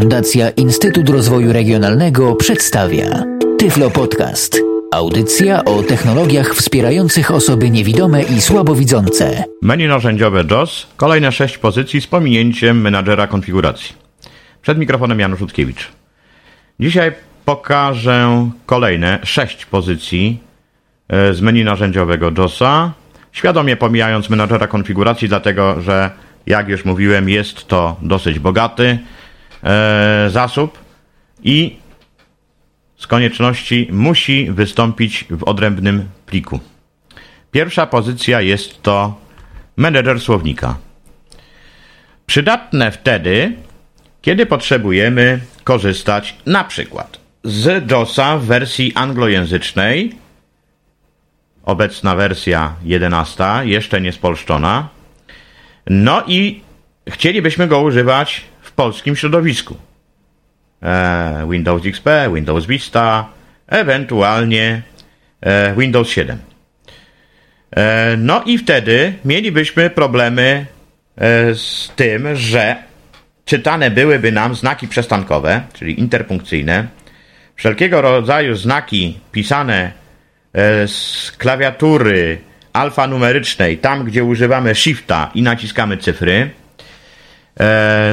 Fundacja Instytut Rozwoju Regionalnego przedstawia Tyflo Podcast. Audycja o technologiach wspierających osoby niewidome i słabowidzące. Menu narzędziowe JOS, kolejne sześć pozycji z pominięciem menadżera konfiguracji. Przed mikrofonem Janusz Utkiewicz. Dzisiaj pokażę kolejne sześć pozycji e, z menu narzędziowego JOSa, świadomie pomijając menadżera konfiguracji, dlatego że, jak już mówiłem, jest to dosyć bogaty e, zasób i z konieczności musi wystąpić w odrębnym pliku. Pierwsza pozycja jest to menedżer słownika. Przydatne wtedy, kiedy potrzebujemy korzystać na przykład z JOSa w wersji anglojęzycznej, obecna wersja 11, jeszcze nie spolszczona, no i chcielibyśmy go używać polskim środowisku. E, Windows XP, Windows Vista, ewentualnie e, Windows 7. E, no i wtedy mielibyśmy problemy z tym, że czytane byłyby nam znaki przestankowe, czyli interpunkcyjne, wszelkiego rodzaju znaki pisane z klawiatury alfanumerycznej, tam gdzie używamy shifta i naciskamy cyfry, E,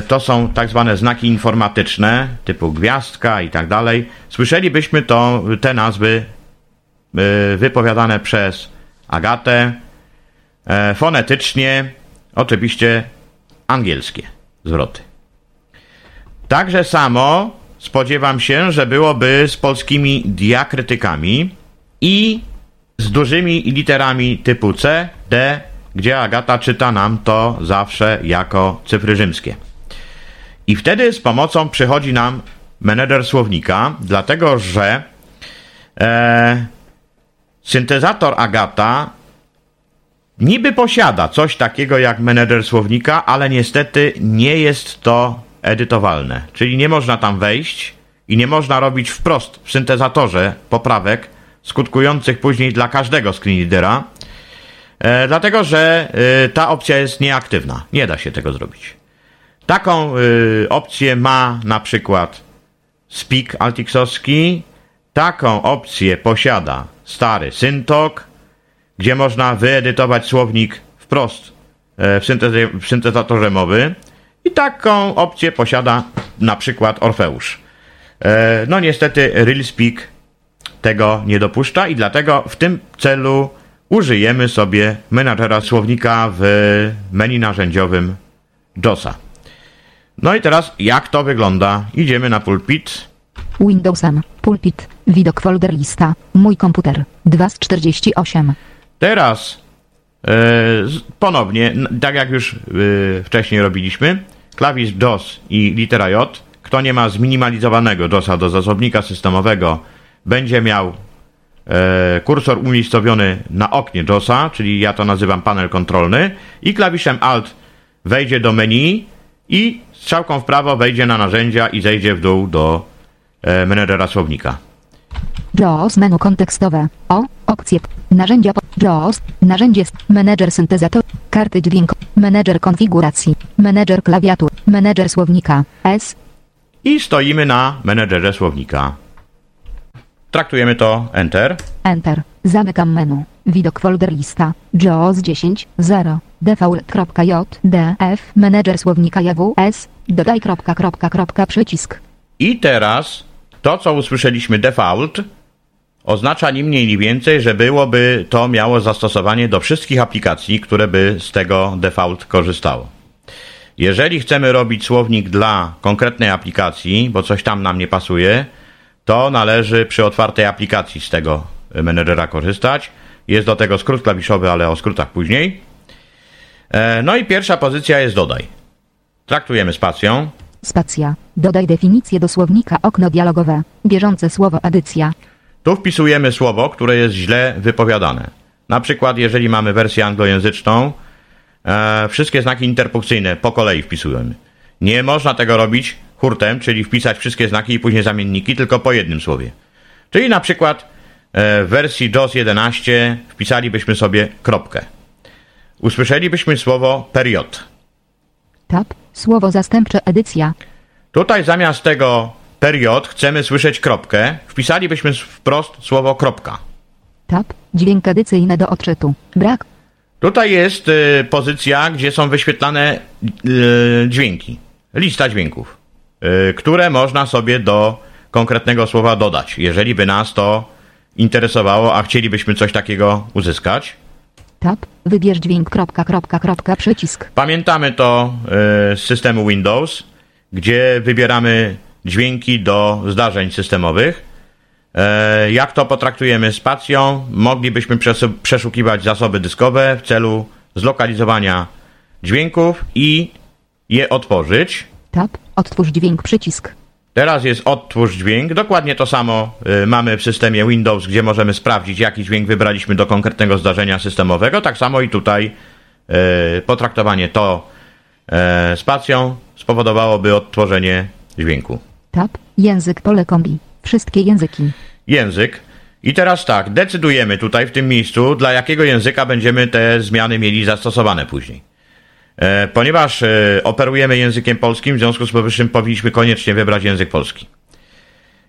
to są tak zwane znaki informatyczne, typu gwiazdka i tak dalej. Słyszelibyśmy to, te nazwy e, wypowiadane przez Agatę, e, fonetycznie, oczywiście angielskie zwroty. Także samo spodziewam się, że byłoby z polskimi diakrytykami i z dużymi literami typu C, D, gdzie Agata czyta nam to zawsze jako cyfry rzymskie. I wtedy z pomocą przychodzi nam menedżer słownika, dlatego że e, syntezator Agata niby posiada coś takiego jak menedżer słownika, ale niestety nie jest to edytowalne. Czyli nie można tam wejść i nie można robić wprost w syntezatorze poprawek skutkujących później dla każdego screenreadera, E, dlatego, że e, ta opcja jest nieaktywna. Nie da się tego zrobić. Taką e, opcję ma na przykład Speak Altixowski. Taką opcję posiada stary Syntok, gdzie można wyedytować słownik wprost w, syntezy- w syntezatorze mowy. I taką opcję posiada na przykład Orfeusz. No niestety RealSpeak tego nie dopuszcza i dlatego w tym celu użyjemy sobie menadżera słownika w menu narzędziowym JOSa. No i teraz jak to wygląda? Idziemy na pulpit. Windowsem, pulpit, widok folder lista, mój komputer, 2 z 48. Teraz e, ponownie, tak jak już e, wcześniej robiliśmy, klawisz JOS i litera J. Kto nie ma zminimalizowanego JOSa do zasobnika systemowego, będzie miał kursor umiejscowiony na oknie JOSa, czyli ja to nazywam panel kontrolny i klawiszem Alt wejdzie do menu i strzałką w prawo wejdzie na narzędzia i zejdzie w dół do e, menedżera słownika. JOS menu kontekstowe. O, opcje. Narzędzia. JOS. Narzędzie. Menedżer syntezator. Karty dźwięku. Menedżer konfiguracji. Menedżer klawiatur. Menedżer słownika. S. I stoimy na menedżerze słownika. Traktujemy to Enter. Enter. Zamykam menu. Widok folder lista. JAWS 10. 0. Default.jdf. Manager słownika JWS. Dodaj. Kropka, kropka, kropka, przycisk. I teraz to, co usłyszeliśmy default, oznacza ni mniej, ni więcej, że byłoby to miało zastosowanie do wszystkich aplikacji, które by z tego default korzystało. Jeżeli chcemy robić słownik dla konkretnej aplikacji, bo coś tam nam nie pasuje, to należy przy otwartej aplikacji z tego menedżera korzystać. Jest do tego skrót klawiszowy, ale o skrótach później. E, no i pierwsza pozycja jest dodaj. Traktujemy spacją. Spacja. Dodaj definicję do słownika okno dialogowe. Bieżące słowo edycja. Tu wpisujemy słowo, które jest źle wypowiadane. Na przykład, jeżeli mamy wersję anglojęzyczną, e, wszystkie znaki interpunkcyjne po kolei wpisujemy. Nie można tego robić hurtem, czyli wpisać wszystkie znaki i później zamienniki, tylko po jednym słowie. Czyli na przykład e, w wersji JOS 11 wpisalibyśmy sobie kropkę. Usłyszelibyśmy słowo period. Tab, słowo zastępcze edycja. Tutaj zamiast tego period chcemy słyszeć kropkę. Wpisalibyśmy wprost słowo kropka. Tab. Dźwięk edycyjny do odczytu. Brak. Tutaj jest y, pozycja, gdzie są wyświetlane y, dźwięki. Lista dźwięków, które można sobie do konkretnego słowa dodać, jeżeli by nas to interesowało, a chcielibyśmy coś takiego uzyskać. Tab. Wybierz dźwięk. Kropka, kropka, kropka, przycisk. Pamiętamy to y, z systemu Windows, gdzie wybieramy dźwięki do zdarzeń systemowych. E, Jak to potraktujemy spacją? Moglibyśmy przeszukiwać zasoby dyskowe w celu zlokalizowania dźwięków i je otworzyć. Tab. Odtwórz dźwięk. Przycisk. Teraz jest odtwórz dźwięk. Dokładnie to samo y, mamy w systemie Windows, gdzie możemy sprawdzić, jaki dźwięk wybraliśmy do konkretnego zdarzenia systemowego. Tak samo i tutaj y, potraktowanie to y, spacją spowodowałoby odtworzenie dźwięku. Tab. Język. Pole kombi. Wszystkie języki. Język. I teraz tak, decydujemy tutaj w tym miejscu, dla jakiego języka będziemy te zmiany mieli zastosowane później. E, ponieważ e, operujemy językiem polskim, w związku z powyższym powinniśmy koniecznie wybrać język polski.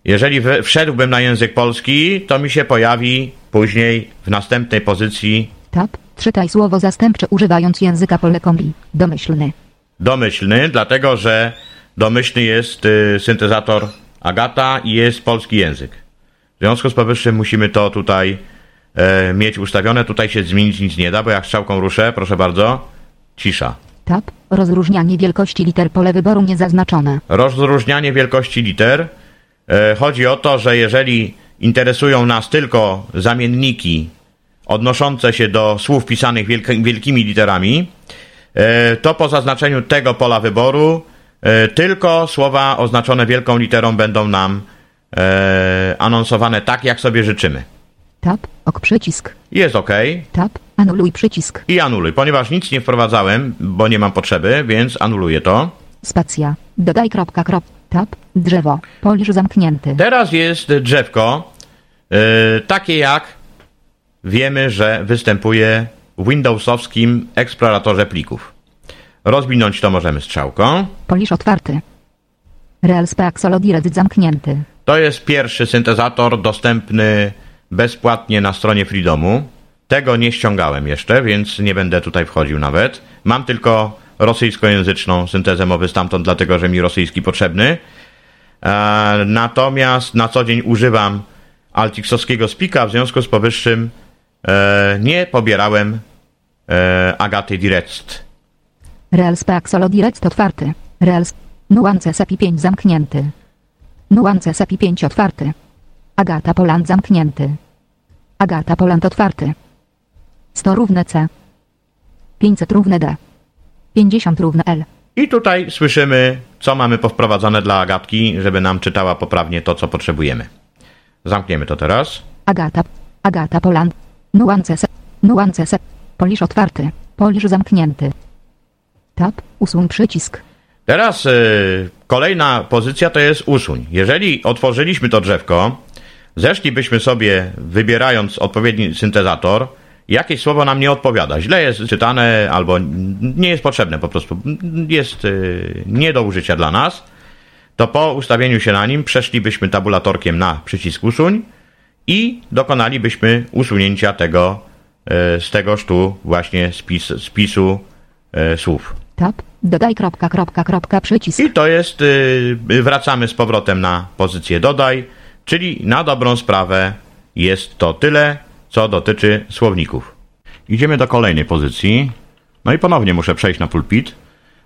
Jeżeli wszedłbym na język polski, to mi się pojawi później w następnej pozycji Tab. Czytaj słowo zastępcze używając języka pole kombi. Domyślny. domyślny, dlatego że domyślny jest y, syntezator Agata i jest polski język. W związku z powyższym musimy to tutaj e, mieć ustawione. Tutaj się zmienić nic nie da, bo jak strzałką ruszę, proszę bardzo, cisza. Tab. Rozróżnianie wielkości liter. Pole wyboru niezaznaczone. Rozróżnianie wielkości liter. E, Chodzi o to, że jeżeli interesują nas tylko zamienniki odnoszące się do słów pisanych wielki, wielkimi literami, e, to po zaznaczeniu tego pola wyboru e, tylko słowa oznaczone wielką literą będą nam anonsowane tak, jak sobie życzymy. Tab. Ok. Przycisk. Jest OK Tab. Anuluj przycisk. i anuluj. Ponieważ nic nie wprowadzałem, bo nie mam potrzeby, więc anuluję to. Spacja. Dodaj kropka krop. Tab. Drzewo. Polisz zamknięty. Teraz jest drzewko, yy, takie jak wiemy, że występuje w Windowsowskim eksploratorze plików. Rozwinąć to możemy strzałką. Polisz otwarty. Real Spaxolodired zamknięty. To jest pierwszy syntezator dostępny bezpłatnie na stronie Freedomu. Tego nie ściągałem jeszcze, więc nie będę tutaj wchodził nawet. Mam tylko rosyjskojęzyczną syntezę mowy stamtąd, dlatego że mi rosyjski potrzebny. E, natomiast na co dzień używam altixowskiego spika, w związku z powyższym e, nie pobierałem e, Agaty Direct. Real Spaxolodired otwarty. Real Nuance SAPI 5 zamknięty. Nuance SAPI 5 otwarty. Agata Poland zamknięty. Agata Poland otwarty. 100 równe C. 500 równe D. 50 równe L. I tutaj słyszymy, co mamy powprowadzone dla Agatki, żeby nam czytała poprawnie to, co potrzebujemy. Zamkniemy to teraz. Agata. Agata Poland. Nuance S. Nuance S. Polisz otwarty. Polisz zamknięty. Tab. Usuń przycisk. Teraz y, kolejna pozycja to jest usuń. Jeżeli otworzyliśmy to drzewko, zeszlibyśmy sobie, wybierając odpowiedni syntezator, jakieś słowo nam nie odpowiada. Źle jest czytane albo nie jest potrzebne po prostu. Jest y, nie do użycia dla nas. To po ustawieniu się na nim przeszlibyśmy tabulatorkiem na przycisk usuń i dokonalibyśmy usunięcia tego y, z tegoż tu właśnie spis, spisu y, słów. Tab. Dodaj kropka kropka kropka przycisk. I to jest, wracamy z powrotem na pozycję dodaj, czyli na dobrą sprawę jest to tyle, co dotyczy słowników. Idziemy do kolejnej pozycji. No i ponownie muszę przejść na pulpit,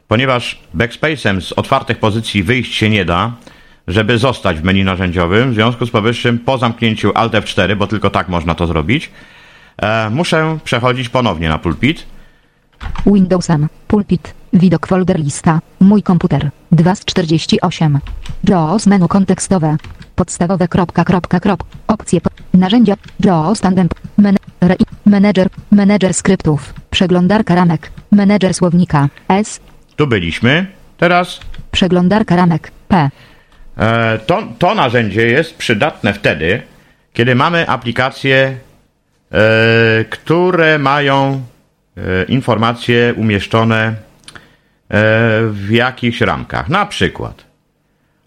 ponieważ backspace'em z otwartych pozycji wyjść się nie da, żeby zostać w menu narzędziowym. W związku z powyższym po zamknięciu Alt F4, bo tylko tak można to zrobić, e, muszę przechodzić ponownie na pulpit. Windowsem. Pulpit. Widok folder lista. Mój komputer. 2 z 48. JAWS menu kontekstowe. Podstawowe kropka kropka krop. Opcje. Narzędzia. JAWS tandem. Men, re, menedżer. Menedżer skryptów. Przeglądarka ramek. Menedżer słownika. S. Tu byliśmy. Teraz Przeglądarka ramek. P. E, To, to narzędzie jest przydatne wtedy, kiedy mamy aplikacje, e, które mają informacje umieszczone e, w jakichś ramkach. Na przykład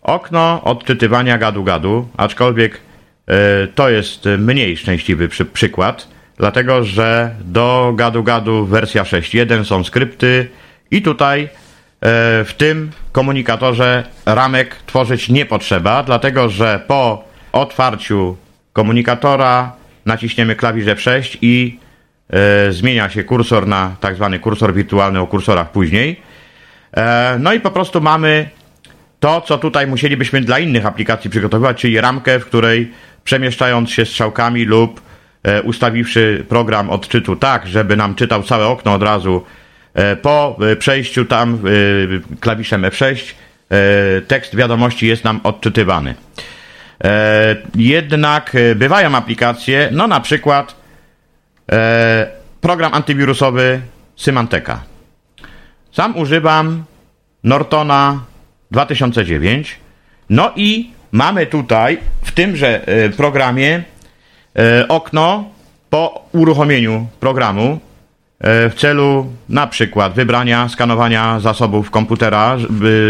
okno odczytywania gadu-gadu, aczkolwiek e, to jest mniej szczęśliwy przy, przykład, dlatego że do gadu-gadu wersja 6.1 są skrypty i tutaj e, w tym komunikatorze ramek tworzyć nie potrzeba, dlatego że po otwarciu komunikatora naciśniemy klawisz F6 i e, zmienia się kursor na tak zwany kursor wirtualny o kursorach później. E, no i po prostu mamy to, co tutaj musielibyśmy dla innych aplikacji przygotowywać, czyli ramkę, w której przemieszczając się strzałkami lub e, ustawiwszy program odczytu tak, żeby nam czytał całe okno od razu, e, po e, przejściu tam e, klawiszem F6 e, tekst wiadomości jest nam odczytywany. E, jednak e, bywają aplikacje, no na przykład e, program antywirusowy Symanteka. Sam używam Nortona 2009. No i mamy tutaj w tymże e, programie e, okno po uruchomieniu programu e, w celu na przykład wybrania, skanowania zasobów komputera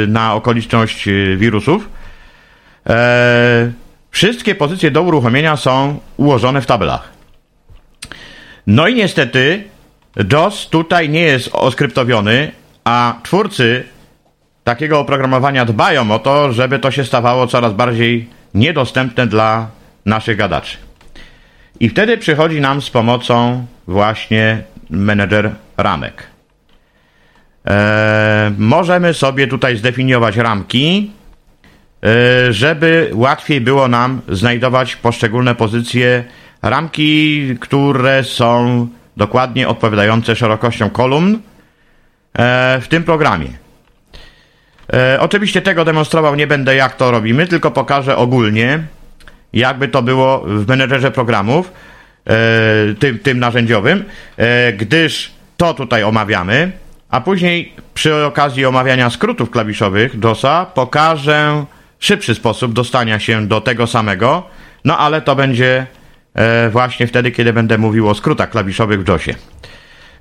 na okoliczność e, wirusów. Wszystkie pozycje do uruchomienia są ułożone w tabelach. No i niestety JOS tutaj nie jest oskryptowiony, a twórcy takiego oprogramowania dbają o to, żeby to się stawało coraz bardziej niedostępne dla naszych gadaczy. I wtedy przychodzi nam z pomocą właśnie menedżer ramek. Eee, możemy sobie tutaj zdefiniować ramki, e, żeby łatwiej było nam znajdować poszczególne pozycje ramki, które są dokładnie odpowiadające szerokością kolumn e, w tym programie. E, oczywiście tego demonstrował nie będę, jak to robimy, tylko pokażę ogólnie, jakby to było w menedżerze programów, e, tym, tym narzędziowym, gdyż to tutaj omawiamy, a później przy okazji omawiania skrótów klawiszowych DOSa pokażę szybszy sposób dostania się do tego samego, no ale to będzie właśnie wtedy, kiedy będę mówił o skrótach klawiszowych w JOSie.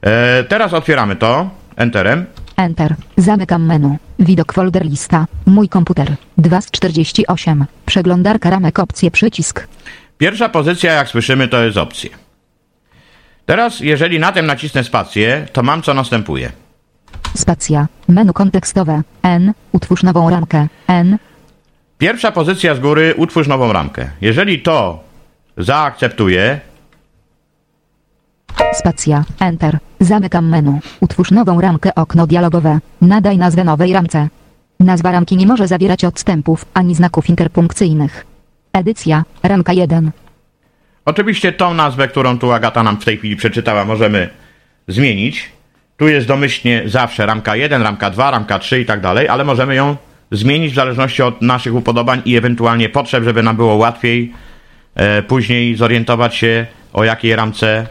E, teraz otwieramy to Enterem. Enter. Zamykam menu. Widok folder lista. Mój komputer. 2 z 48. Przeglądarka ramek opcje przycisk. Pierwsza pozycja, jak słyszymy, to jest opcje. Teraz, jeżeli na tym nacisnę spację, to mam co następuje. Spacja. Menu kontekstowe. N. Utwórz nową ramkę. N. Pierwsza pozycja z góry, utwórz nową ramkę. Jeżeli to zaakceptuję, Spacja. Enter. Zamykam menu. Utwórz nową ramkę okno dialogowe. Nadaj nazwę nowej ramce. Nazwa ramki nie może zawierać odstępów ani znaków interpunkcyjnych. Edycja. Ramka 1. oczywiście tą nazwę, którą tu Agata nam w tej chwili przeczytała, możemy zmienić. Tu jest domyślnie zawsze ramka 1, ramka 2, ramka 3 i tak dalej, ale możemy ją zmienić w zależności od naszych upodobań i ewentualnie potrzeb, żeby nam było łatwiej później zorientować się, o jakiej ramce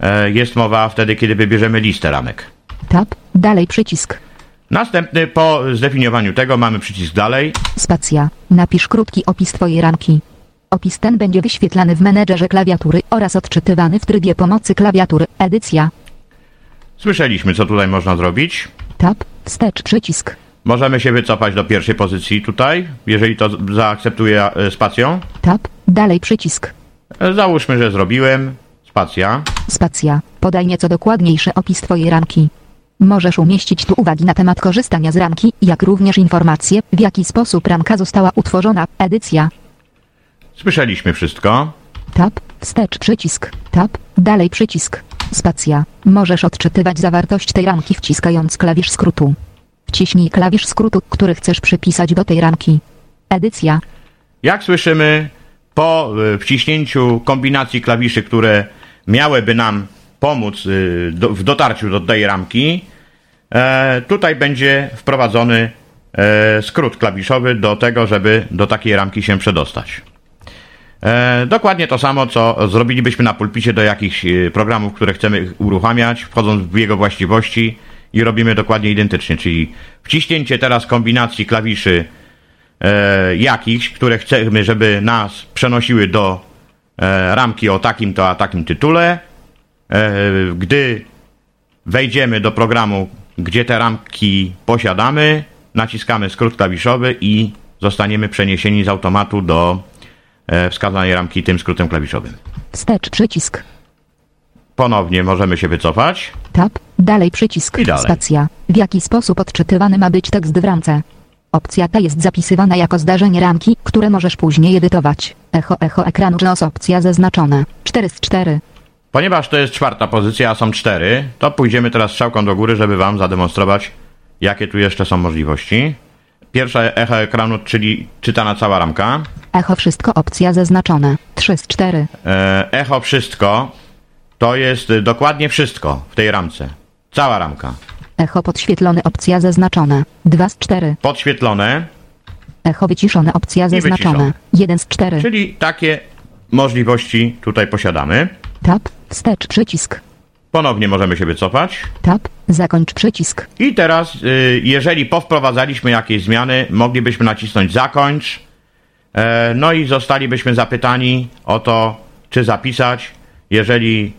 e, jest mowa wtedy, kiedy wybierzemy listę ramek. Tab. Dalej przycisk. Następny, po zdefiniowaniu tego, mamy przycisk dalej. Spacja. Napisz krótki opis Twojej ramki. Opis ten będzie wyświetlany w menedżerze klawiatury oraz odczytywany w trybie pomocy klawiatury. Edycja. Słyszeliśmy, co tutaj można zrobić. Tab. Wstecz przycisk. Możemy się wycofać do pierwszej pozycji tutaj, jeżeli to zaakceptuję e, spacją. Tab. Dalej przycisk. E, Załóżmy, że zrobiłem. Spacja. Spacja. Podaj nieco dokładniejszy opis Twojej ramki. Możesz umieścić tu uwagi na temat korzystania z ramki, jak również informacje, w jaki sposób ramka została utworzona. Edycja. Słyszeliśmy wszystko. Tab. Wstecz przycisk. Tab. Dalej przycisk. Spacja. Możesz odczytywać zawartość tej ramki wciskając klawisz skrótu. Wciśnij klawisz skrótu, który chcesz przypisać do tej ramki. Edycja. Jak słyszymy, po e, wciśnięciu kombinacji klawiszy, które miałyby nam pomóc do, w dotarciu do tej ramki, e, tutaj będzie wprowadzony e, skrót klawiszowy do tego, żeby do takiej ramki się przedostać. E, dokładnie to samo, co zrobilibyśmy na pulpicie do jakichś e, programów, które chcemy uruchamiać, wchodząc w jego właściwości i robimy dokładnie identycznie, czyli wciśnięcie teraz kombinacji klawiszy e, jakichś, które chcemy, żeby nas przenosiły do e, ramki o takim to a takim tytule. E, gdy wejdziemy do programu, gdzie te ramki posiadamy, naciskamy skrót klawiszowy i zostaniemy przeniesieni z automatu do e, wskazanej ramki tym skrótem klawiszowym. Wstecz przycisk. Ponownie możemy się wycofać. Tab. Dalej przycisk. I dalej. Spacja. W jaki sposób odczytywany ma być tekst w ramce? Opcja ta jest zapisywana jako zdarzenie ramki, które możesz później edytować. Echo echo ekranu JOS opcja zaznaczona. 4 z 4. Ponieważ to jest czwarta pozycja, a są cztery, to pójdziemy teraz strzałką do góry, żeby Wam zademonstrować, jakie tu jeszcze są możliwości. Pierwsza echo ekranu, czyli czytana cała ramka. Echo wszystko opcja zaznaczona. 3 z 4. E, Echo wszystko to jest y, dokładnie wszystko w tej ramce. Cała ramka. Echo podświetlone opcja zaznaczona. 2 z 4. Podświetlone, Echo wyciszone opcja zaznaczona. wyciszone. 1 z 4. czyli takie możliwości tutaj posiadamy. Tab. Wstecz przycisk. Ponownie możemy się wycofać. Tab. Zakończ przycisk. I teraz, y, jeżeli powprowadzaliśmy jakieś zmiany, moglibyśmy nacisnąć zakończ. E, No i zostalibyśmy zapytani o to, czy zapisać. Jeżeli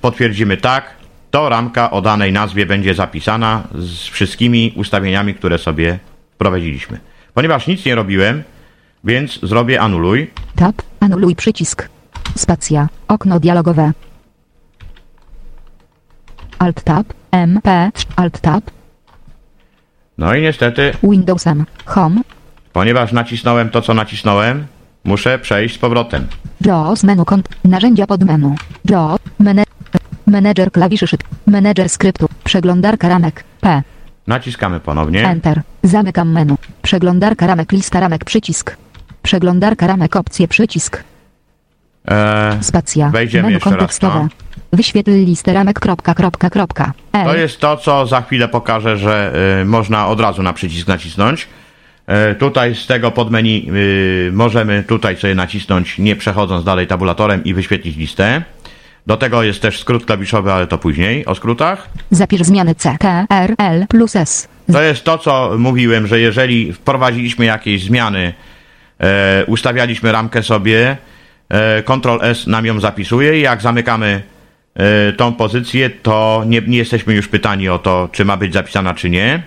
potwierdzimy tak, to ramka o danej nazwie będzie zapisana z wszystkimi ustawieniami, które sobie wprowadziliśmy. Ponieważ nic nie robiłem, więc zrobię anuluj. Tab. Anuluj przycisk. Spacja. Okno dialogowe. Alt Tab. MP. Alt Tab. No i niestety, Windowsem. Home. ponieważ nacisnąłem to, co nacisnąłem, muszę przejść z powrotem. JAWS menu kont. Narzędzia pod menu. JAWS. Mene Menedżer klawiszy szyb. Menedżer skryptu. Przeglądarka ramek. P. Naciskamy ponownie. Enter. Zamykam menu. Przeglądarka ramek. Lista ramek. Przycisk. Przeglądarka ramek. Opcje. Przycisk. E, Spacja. Wejdziemy menu jeszcze raz, kontekstowe. no. Wyświetl listę ramek. Kropka, kropka, kropka. L. To jest to, co za chwilę pokażę, że y, można od razu na przycisk nacisnąć. Y, tutaj z tego podmenu y, możemy tutaj sobie nacisnąć, nie przechodząc dalej tabulatorem i wyświetlić listę. Do tego jest też skrót klawiszowy, ale to później o skrótach. Zapisz zmiany C, R, L plus S. To jest to, co mówiłem, że jeżeli wprowadziliśmy jakieś zmiany, e, ustawialiśmy ramkę sobie, e, Ctrl S nam ją zapisuje i jak zamykamy e, tą pozycję, to nie, nie jesteśmy już pytani o to, czy ma być zapisana, czy nie.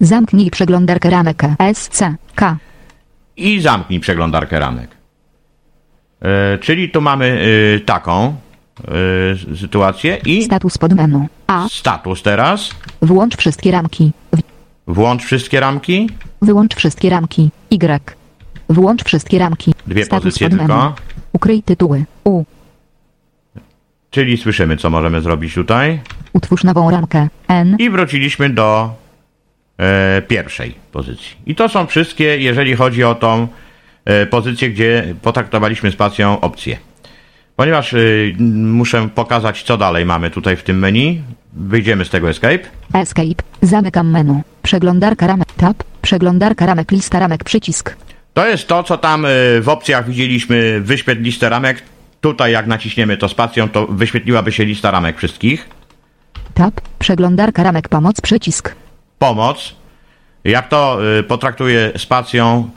Zamknij przeglądarkę ramek S, C, K. i zamknij przeglądarkę ramek. E, czyli tu mamy e, taką e, sytuację i Status pod menu. A. status teraz. Włącz wszystkie ramki. W. Włącz wszystkie ramki. Wyłącz wszystkie ramki. Y. Włącz wszystkie ramki. Dwie Status pozycje pod menu. tylko. Ukryj tytuły. U. Czyli słyszymy, co możemy zrobić tutaj. Utwórz nową ramkę. N. I wróciliśmy do e, pierwszej pozycji. I to są wszystkie, jeżeli chodzi o tą e, pozycję, gdzie potraktowaliśmy spacją opcje. Ponieważ e, muszę pokazać, co dalej mamy tutaj w tym menu, wyjdziemy z tego escape. Escape. Zamykam menu. Przeglądarka ramek. Tab. Przeglądarka ramek. Lista ramek. Przycisk. To jest to, co tam e, w opcjach widzieliśmy, wyświetl listę ramek. Tutaj jak naciśniemy to spacją, to wyświetliłaby się lista ramek wszystkich. Tab. Przeglądarka ramek. Pomoc. Przycisk. Pomoc. Jak to y, potraktuję spacją,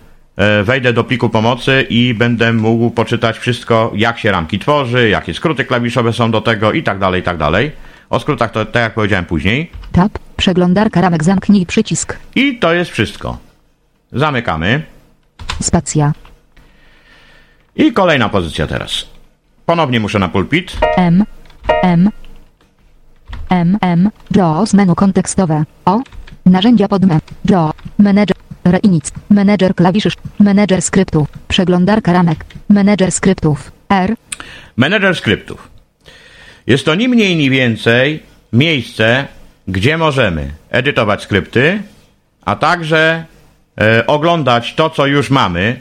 y, wejdę do pliku pomocy i będę mógł poczytać wszystko, jak się ramki tworzy, jakie skróty klawiszowe są do tego i tak dalej, i tak dalej. O skrótach to tak jak powiedziałem później. Tab. Przeglądarka ramek. Zamknij przycisk. I to jest wszystko. Zamykamy. Spacja. I kolejna pozycja teraz. Ponownie muszę na pulpit. M. M. M. M. JAWS menu kontekstowe. O. Narzędzia pod menu. JAWS. Menedżer. Reinic. Menedżer klawiszy. Menedżer skryptu. Przeglądarka ramek. Menedżer skryptów. R. Menedżer skryptów. Jest to ni mniej, ni więcej miejsce, gdzie możemy edytować skrypty, a także e, oglądać to, co już mamy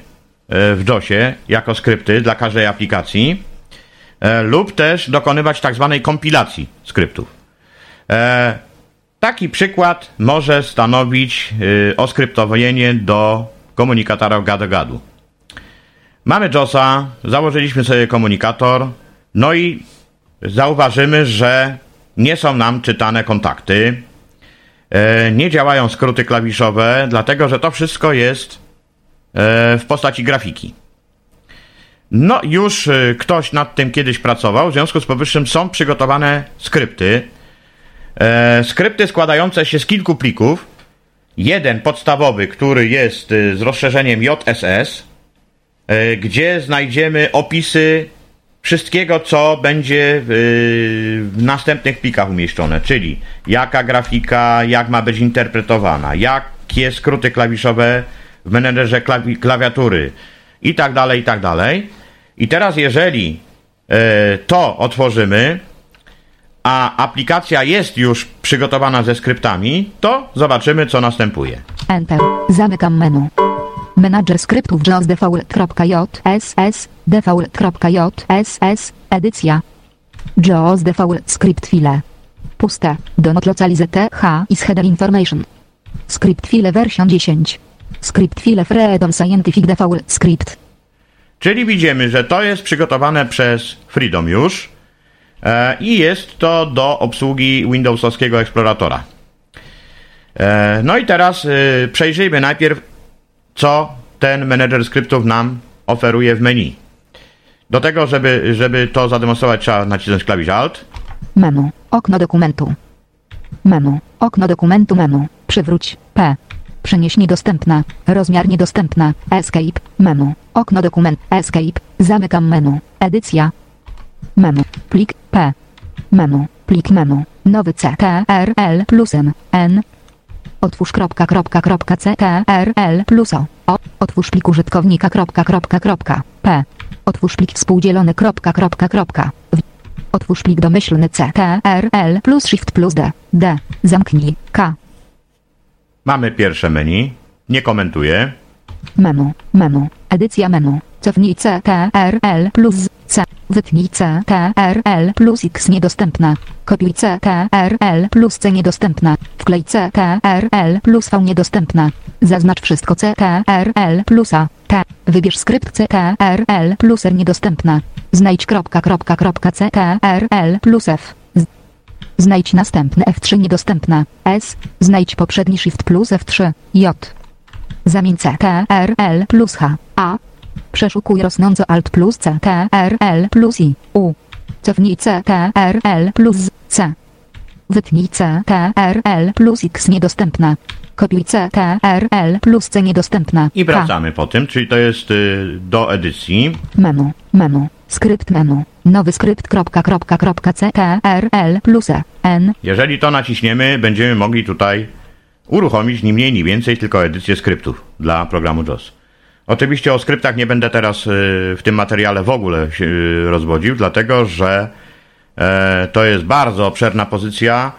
e, w JOSie jako skrypty dla każdej aplikacji, lub też dokonywać tak zwanej kompilacji skryptów. E, taki przykład może stanowić e, oskryptowienie do komunikatora gadu-gadu. Mamy JOSa, założyliśmy sobie komunikator, no i zauważymy, że nie są nam czytane kontakty, e, nie działają skróty klawiszowe, dlatego że to wszystko jest e, w postaci grafiki. No, już e, ktoś nad tym kiedyś pracował, w związku z powyższym są przygotowane skrypty. E, skrypty składające się z kilku plików. jeden podstawowy, który jest y, z rozszerzeniem JSS, y, gdzie znajdziemy opisy wszystkiego, co będzie w następnych plikach umieszczone, czyli jaka grafika, jak ma być interpretowana, jakie skróty klawiszowe w menedżerze klawi klawiatury i tak dalej, i tak dalej. I teraz jeżeli e, to otworzymy, a aplikacja jest już przygotowana ze skryptami, to zobaczymy, co następuje. Enter. Zamykam menu. Menadżer skryptów JAWS default.jss default.jss edycja JAWS default script file puste do not localize h is header information script file version 10 script file freedom scientific default script Czyli widzimy, że to jest przygotowane przez Freedom już e, i jest to do obsługi Windowsowskiego eksploratora. E, no i teraz e, przejrzyjmy najpierw, co ten menedżer skryptów nam oferuje w menu. Do tego, żeby, żeby to zademonstrować, trzeba nacisnąć klawisz Alt. menu okno dokumentu menu okno dokumentu menu przywróć p Przenieś niedostępna. Rozmiar niedostępna. Escape. Menu. Okno dokument. Escape. Zamykam menu. Edycja. Menu. Plik P. Menu. Plik menu. Nowy CTRL plus N. N. Otwórz kropka kropka kropka CTRL plus O. o. Otwórz plik użytkownika kropka kropka kropka P. Otwórz plik współdzielony kropka kropka kropka w. Otwórz plik domyślny CTRL plus Shift plus D. D. Zamknij. K. Mamy pierwsze menu. Nie komentuję. Menu, menu, edycja menu, cofnij CTRL plus C, wytnij CTRL plus X niedostępna, kopiuj CTRL plus C niedostępna, wklej CTRL plus V niedostępna, zaznacz wszystko CTRL plus A, T, wybierz skrypt CTRL plus R niedostępna, znajdź kropka kropka kropka plus F, znajdź następny F3 niedostępna, S, znajdź poprzedni Shift plus F3, J. Zamień CTRL plus H, A. Przeszukuj rosnąco Alt plus CTRL plus I, U. Cofnij CTRL plus C. Wytnij CTRL plus X niedostępna. Kopiuj CTRL plus C niedostępna. I K. wracamy po tym, czyli to jest y, do edycji. Menu, menu, skrypt menu, nowy skrypt kropka kropka kropka CTRL plus E, N. Jeżeli to naciśniemy, będziemy mogli tutaj uruchomić ni mniej, ni więcej tylko edycję skryptów dla programu JOS. Oczywiście o skryptach nie będę teraz y, w tym materiale w ogóle się y, rozwodził, dlatego że e, to jest bardzo obszerna pozycja,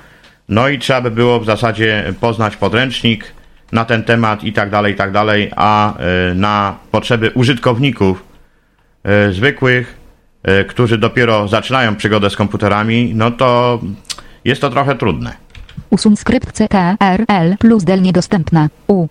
no i trzeba by było w zasadzie poznać podręcznik na ten temat i tak dalej, i tak dalej, a e, na potrzeby użytkowników zwykłych, którzy dopiero zaczynają przygodę z komputerami, no to jest to trochę trudne. Usuń skrypt CTRL plus del niedostępna. U.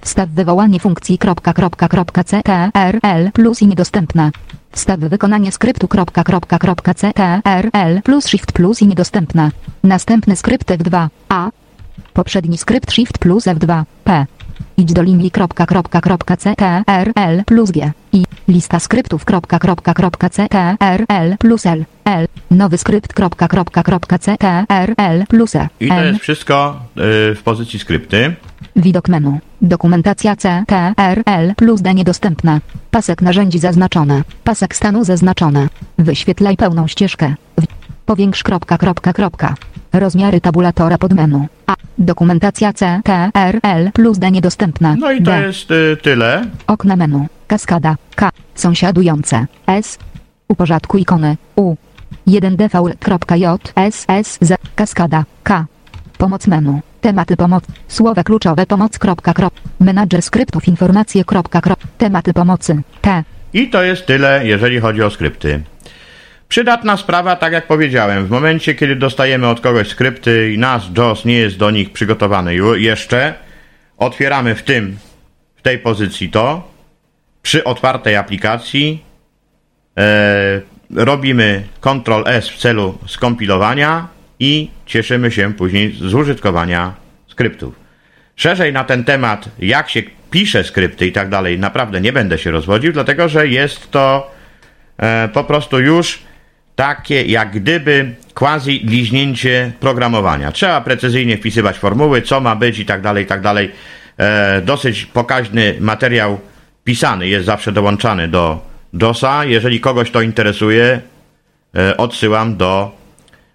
Wstaw wywołanie funkcji kropka kropka kropka CTRL plus i niedostępna. Wstaw wykonanie skryptu kropka kropka kropka CTRL plus shift plus i niedostępna. Następny skrypt F2. A. Poprzedni skrypt shift plus F2. P. Idź do linii CTRL plus G. I. Lista skryptów CTRL plus L. L. Nowy skrypt CTRL plus E. I to jest wszystko y, w pozycji skrypty. Widok menu. Dokumentacja CTRL plus D niedostępna. Pasek narzędzi zaznaczone. Pasek stanu zaznaczone. Wyświetlaj pełną ścieżkę. W- Powiększ kropka kropka kropka. Rozmiary tabulatora pod menu. A. Dokumentacja CTRL plus D niedostępna. No i to D. jest y, tyle. Okna menu. Kaskada. K. Sąsiadujące. S. Uporządkuj ikony. U. 1 default.jss z. Kaskada. K. Pomoc menu. Tematy pomoc. Słowa kluczowe pomoc. Kropka, krop. Menadżer skryptów informacje. Kropka, krop. Tematy pomocy. T. I to jest tyle, jeżeli chodzi o skrypty. Przydatna sprawa, tak jak powiedziałem, w momencie, kiedy dostajemy od kogoś skrypty i nasz JOS nie jest do nich przygotowany jeszcze, otwieramy w tym, w tej pozycji to, przy otwartej aplikacji e, robimy Ctrl S w celu skompilowania i cieszymy się później z użytkowania skryptów. Szerzej na ten temat, jak się pisze skrypty i tak dalej, naprawdę nie będę się rozwodził, dlatego że jest to e, po prostu już takie jak gdyby quasi liźnięcie programowania. Trzeba precyzyjnie wpisywać formuły, co ma być i tak dalej, i tak dalej. E, dosyć pokaźny materiał pisany jest zawsze dołączany do DOSa. Jeżeli kogoś to interesuje, e, odsyłam do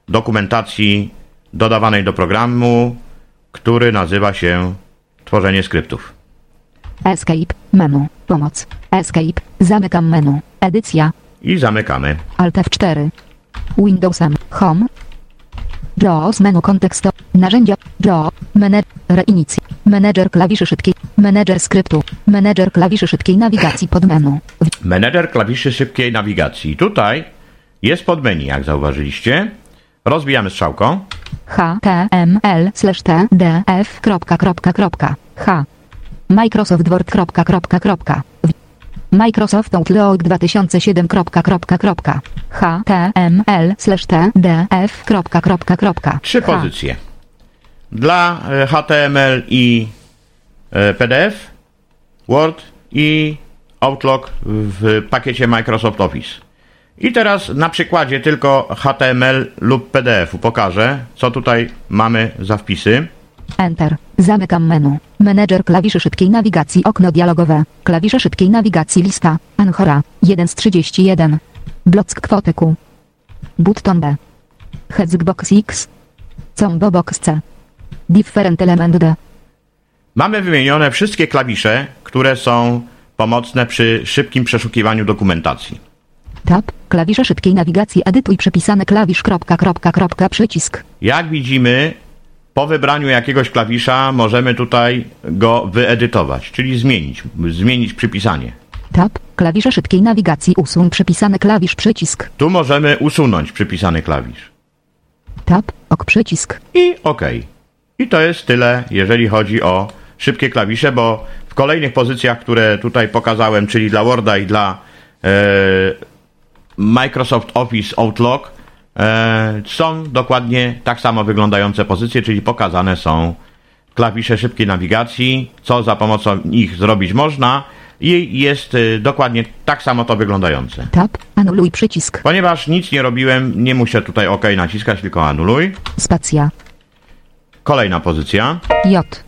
dokumentacji dodawanej do programu, który nazywa się tworzenie skryptów. Escape, menu, pomoc, escape, zamykam menu, edycja, I zamykamy. Alt F4, Windowsem, Home, JAWS menu kontekstowe, narzędzia, JAWS, Manager, reinic, Manager klawiszy szybkiej, Manager skryptu, Manager klawiszy szybkiej nawigacji pod menu, Menedżer klawiszy szybkiej nawigacji. Tutaj jest podmenu, jak zauważyliście. Rozbijamy strzałką. html slash tdf Microsoft Word Microsoft Outlook 2007 kropka kropka kropka html slash tdf kropka kropka kropka Trzy pozycje. Dla e, HTML i e, PDF, Word i Outlook w pakiecie Microsoft Office. I teraz na przykładzie tylko HTML lub PDF-u pokażę, co tutaj mamy za wpisy. Enter. Zamykam menu. Menedżer klawiszy szybkiej nawigacji okno dialogowe. Klawisze szybkiej nawigacji lista. Anchora. 1 z 31. Block kwotę Q. Button B. Hexbox X. Combo box C. Different element D. Mamy wymienione wszystkie klawisze, które są pomocne przy szybkim przeszukiwaniu dokumentacji. Tab. Klawisze szybkiej nawigacji edytuj przypisane klawisz kropka kropka kropka przycisk. Jak widzimy, po wybraniu jakiegoś klawisza możemy tutaj go wyedytować, czyli zmienić, zmienić przypisanie. Tab. Klawisze szybkiej nawigacji usuń przypisany klawisz przycisk. Tu możemy usunąć przypisany klawisz. Tab. Ok przycisk. I OK. I to jest tyle, jeżeli chodzi o szybkie klawisze, bo w kolejnych pozycjach, które tutaj pokazałem, czyli dla Worda i dla e, Microsoft Office Outlook, są dokładnie tak samo wyglądające pozycje, czyli pokazane są klawisze szybkiej nawigacji, co za pomocą nich zrobić można i jest e, dokładnie tak samo to wyglądające. Tab. Anuluj przycisk. Ponieważ nic nie robiłem, nie muszę tutaj OK naciskać, tylko anuluj. Spacja. Kolejna pozycja. J.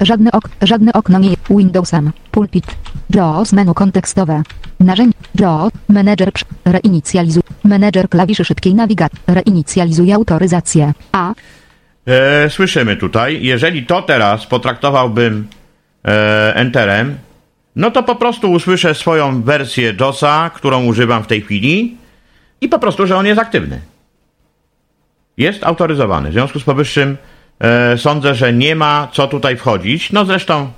Żadne, ok, żadne okno nie Windowsem. Pulpit. JAWS menu kontekstowe. Narzędzie. JAWS. Manager. Reinicjalizuj. Manager klawiszy szybkiej nawigacji. Reinicjalizuj autoryzację. A. E, słyszymy tutaj, jeżeli to teraz potraktowałbym e, Enterem, no to po prostu usłyszę swoją wersję JOSa, którą używam w tej chwili i po prostu, że on jest aktywny. Jest autoryzowany. W związku z powyższym e, sądzę, że nie ma co tutaj wchodzić. No zresztą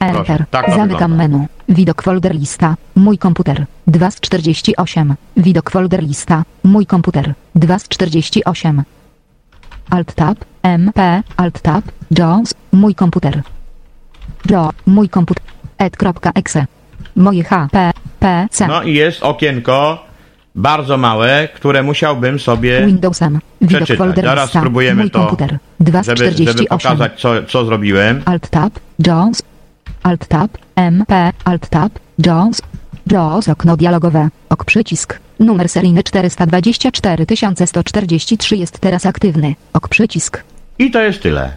Enter. tak Zamykam wygląda. menu. Widok folder lista. Mój komputer. 2 z 48. Widok folder lista. Mój komputer. 2 z 48. Alt tab. MP. Alt tab. JAWS. Mój komputer. JAWS. Mój komputer. ed.exe. Moje HP. PC. no i jest okienko bardzo małe, które musiałbym sobie Windowsem. Widok przeczytać. Zaraz spróbujemy Mój to, komputer. 2 z żeby, żeby 48. pokazać co, co zrobiłem. Alt tab, JAWS, Alt tab, MP, Alt tab, JAWS, JAWS okno dialogowe, ok przycisk, numer seryjny 424 143 jest teraz aktywny, ok przycisk, I to jest tyle.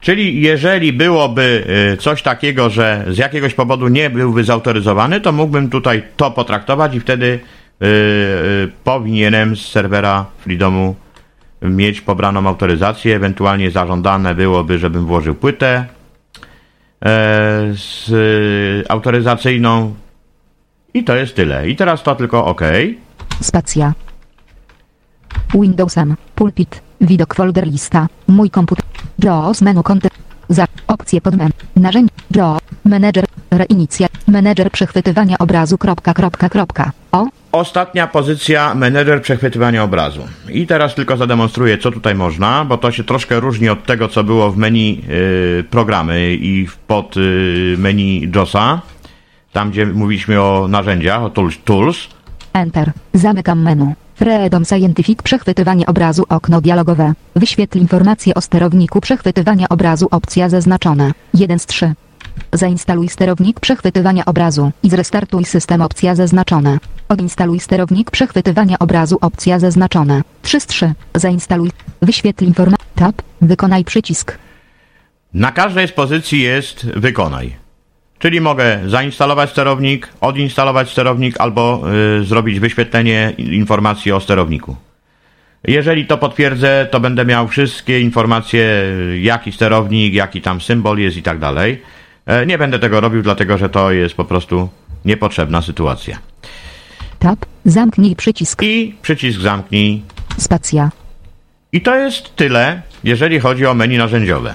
Czyli jeżeli byłoby y, coś takiego, że z jakiegoś powodu nie byłby zautoryzowany, to mógłbym tutaj to potraktować i wtedy y, y, powinienem z serwera Freedomu mieć pobraną autoryzację, ewentualnie zażądane byłoby, żebym włożył płytę e, z y, autoryzacyjną i to jest tyle. I teraz to tylko OK. spacja. Windowsem, pulpit, widok folder lista, mój komputer, JAWS menu kontekst, za, opcje pod menu, narzędzie, JAWS, manager, reinicjal, manager przechwytywania obrazu, kropka, kropka, kropka, o, Ostatnia pozycja, menedżer przechwytywania obrazu. I teraz tylko zademonstruję, co tutaj można, bo to się troszkę różni od tego, co było w menu y, programy i pod y, menu JOSa. Tam, gdzie mówiliśmy o narzędziach, o tools, tools. Enter. Zamykam menu. Freedom Scientific przechwytywanie obrazu okno dialogowe. Wyświetl informacje o sterowniku przechwytywania obrazu opcja zaznaczona. 1 z 3. Zainstaluj sterownik przechwytywania obrazu i zrestartuj system opcja zaznaczone. Odinstaluj sterownik przechwytywania obrazu opcja zaznaczone. 3 z 3. Zainstaluj. Wyświetl informację. Tab. Wykonaj przycisk. Na każdej z pozycji jest wykonaj. Czyli mogę zainstalować sterownik, odinstalować sterownik albo y, zrobić wyświetlenie informacji o sterowniku. Jeżeli to potwierdzę, to będę miał wszystkie informacje, jaki sterownik, jaki tam symbol jest i tak dalej. E, Nie będę tego robił, dlatego że to jest po prostu niepotrzebna sytuacja. Tab. Zamknij przycisk. I przycisk zamknij. Spacja. I to jest tyle, jeżeli chodzi o menu narzędziowe.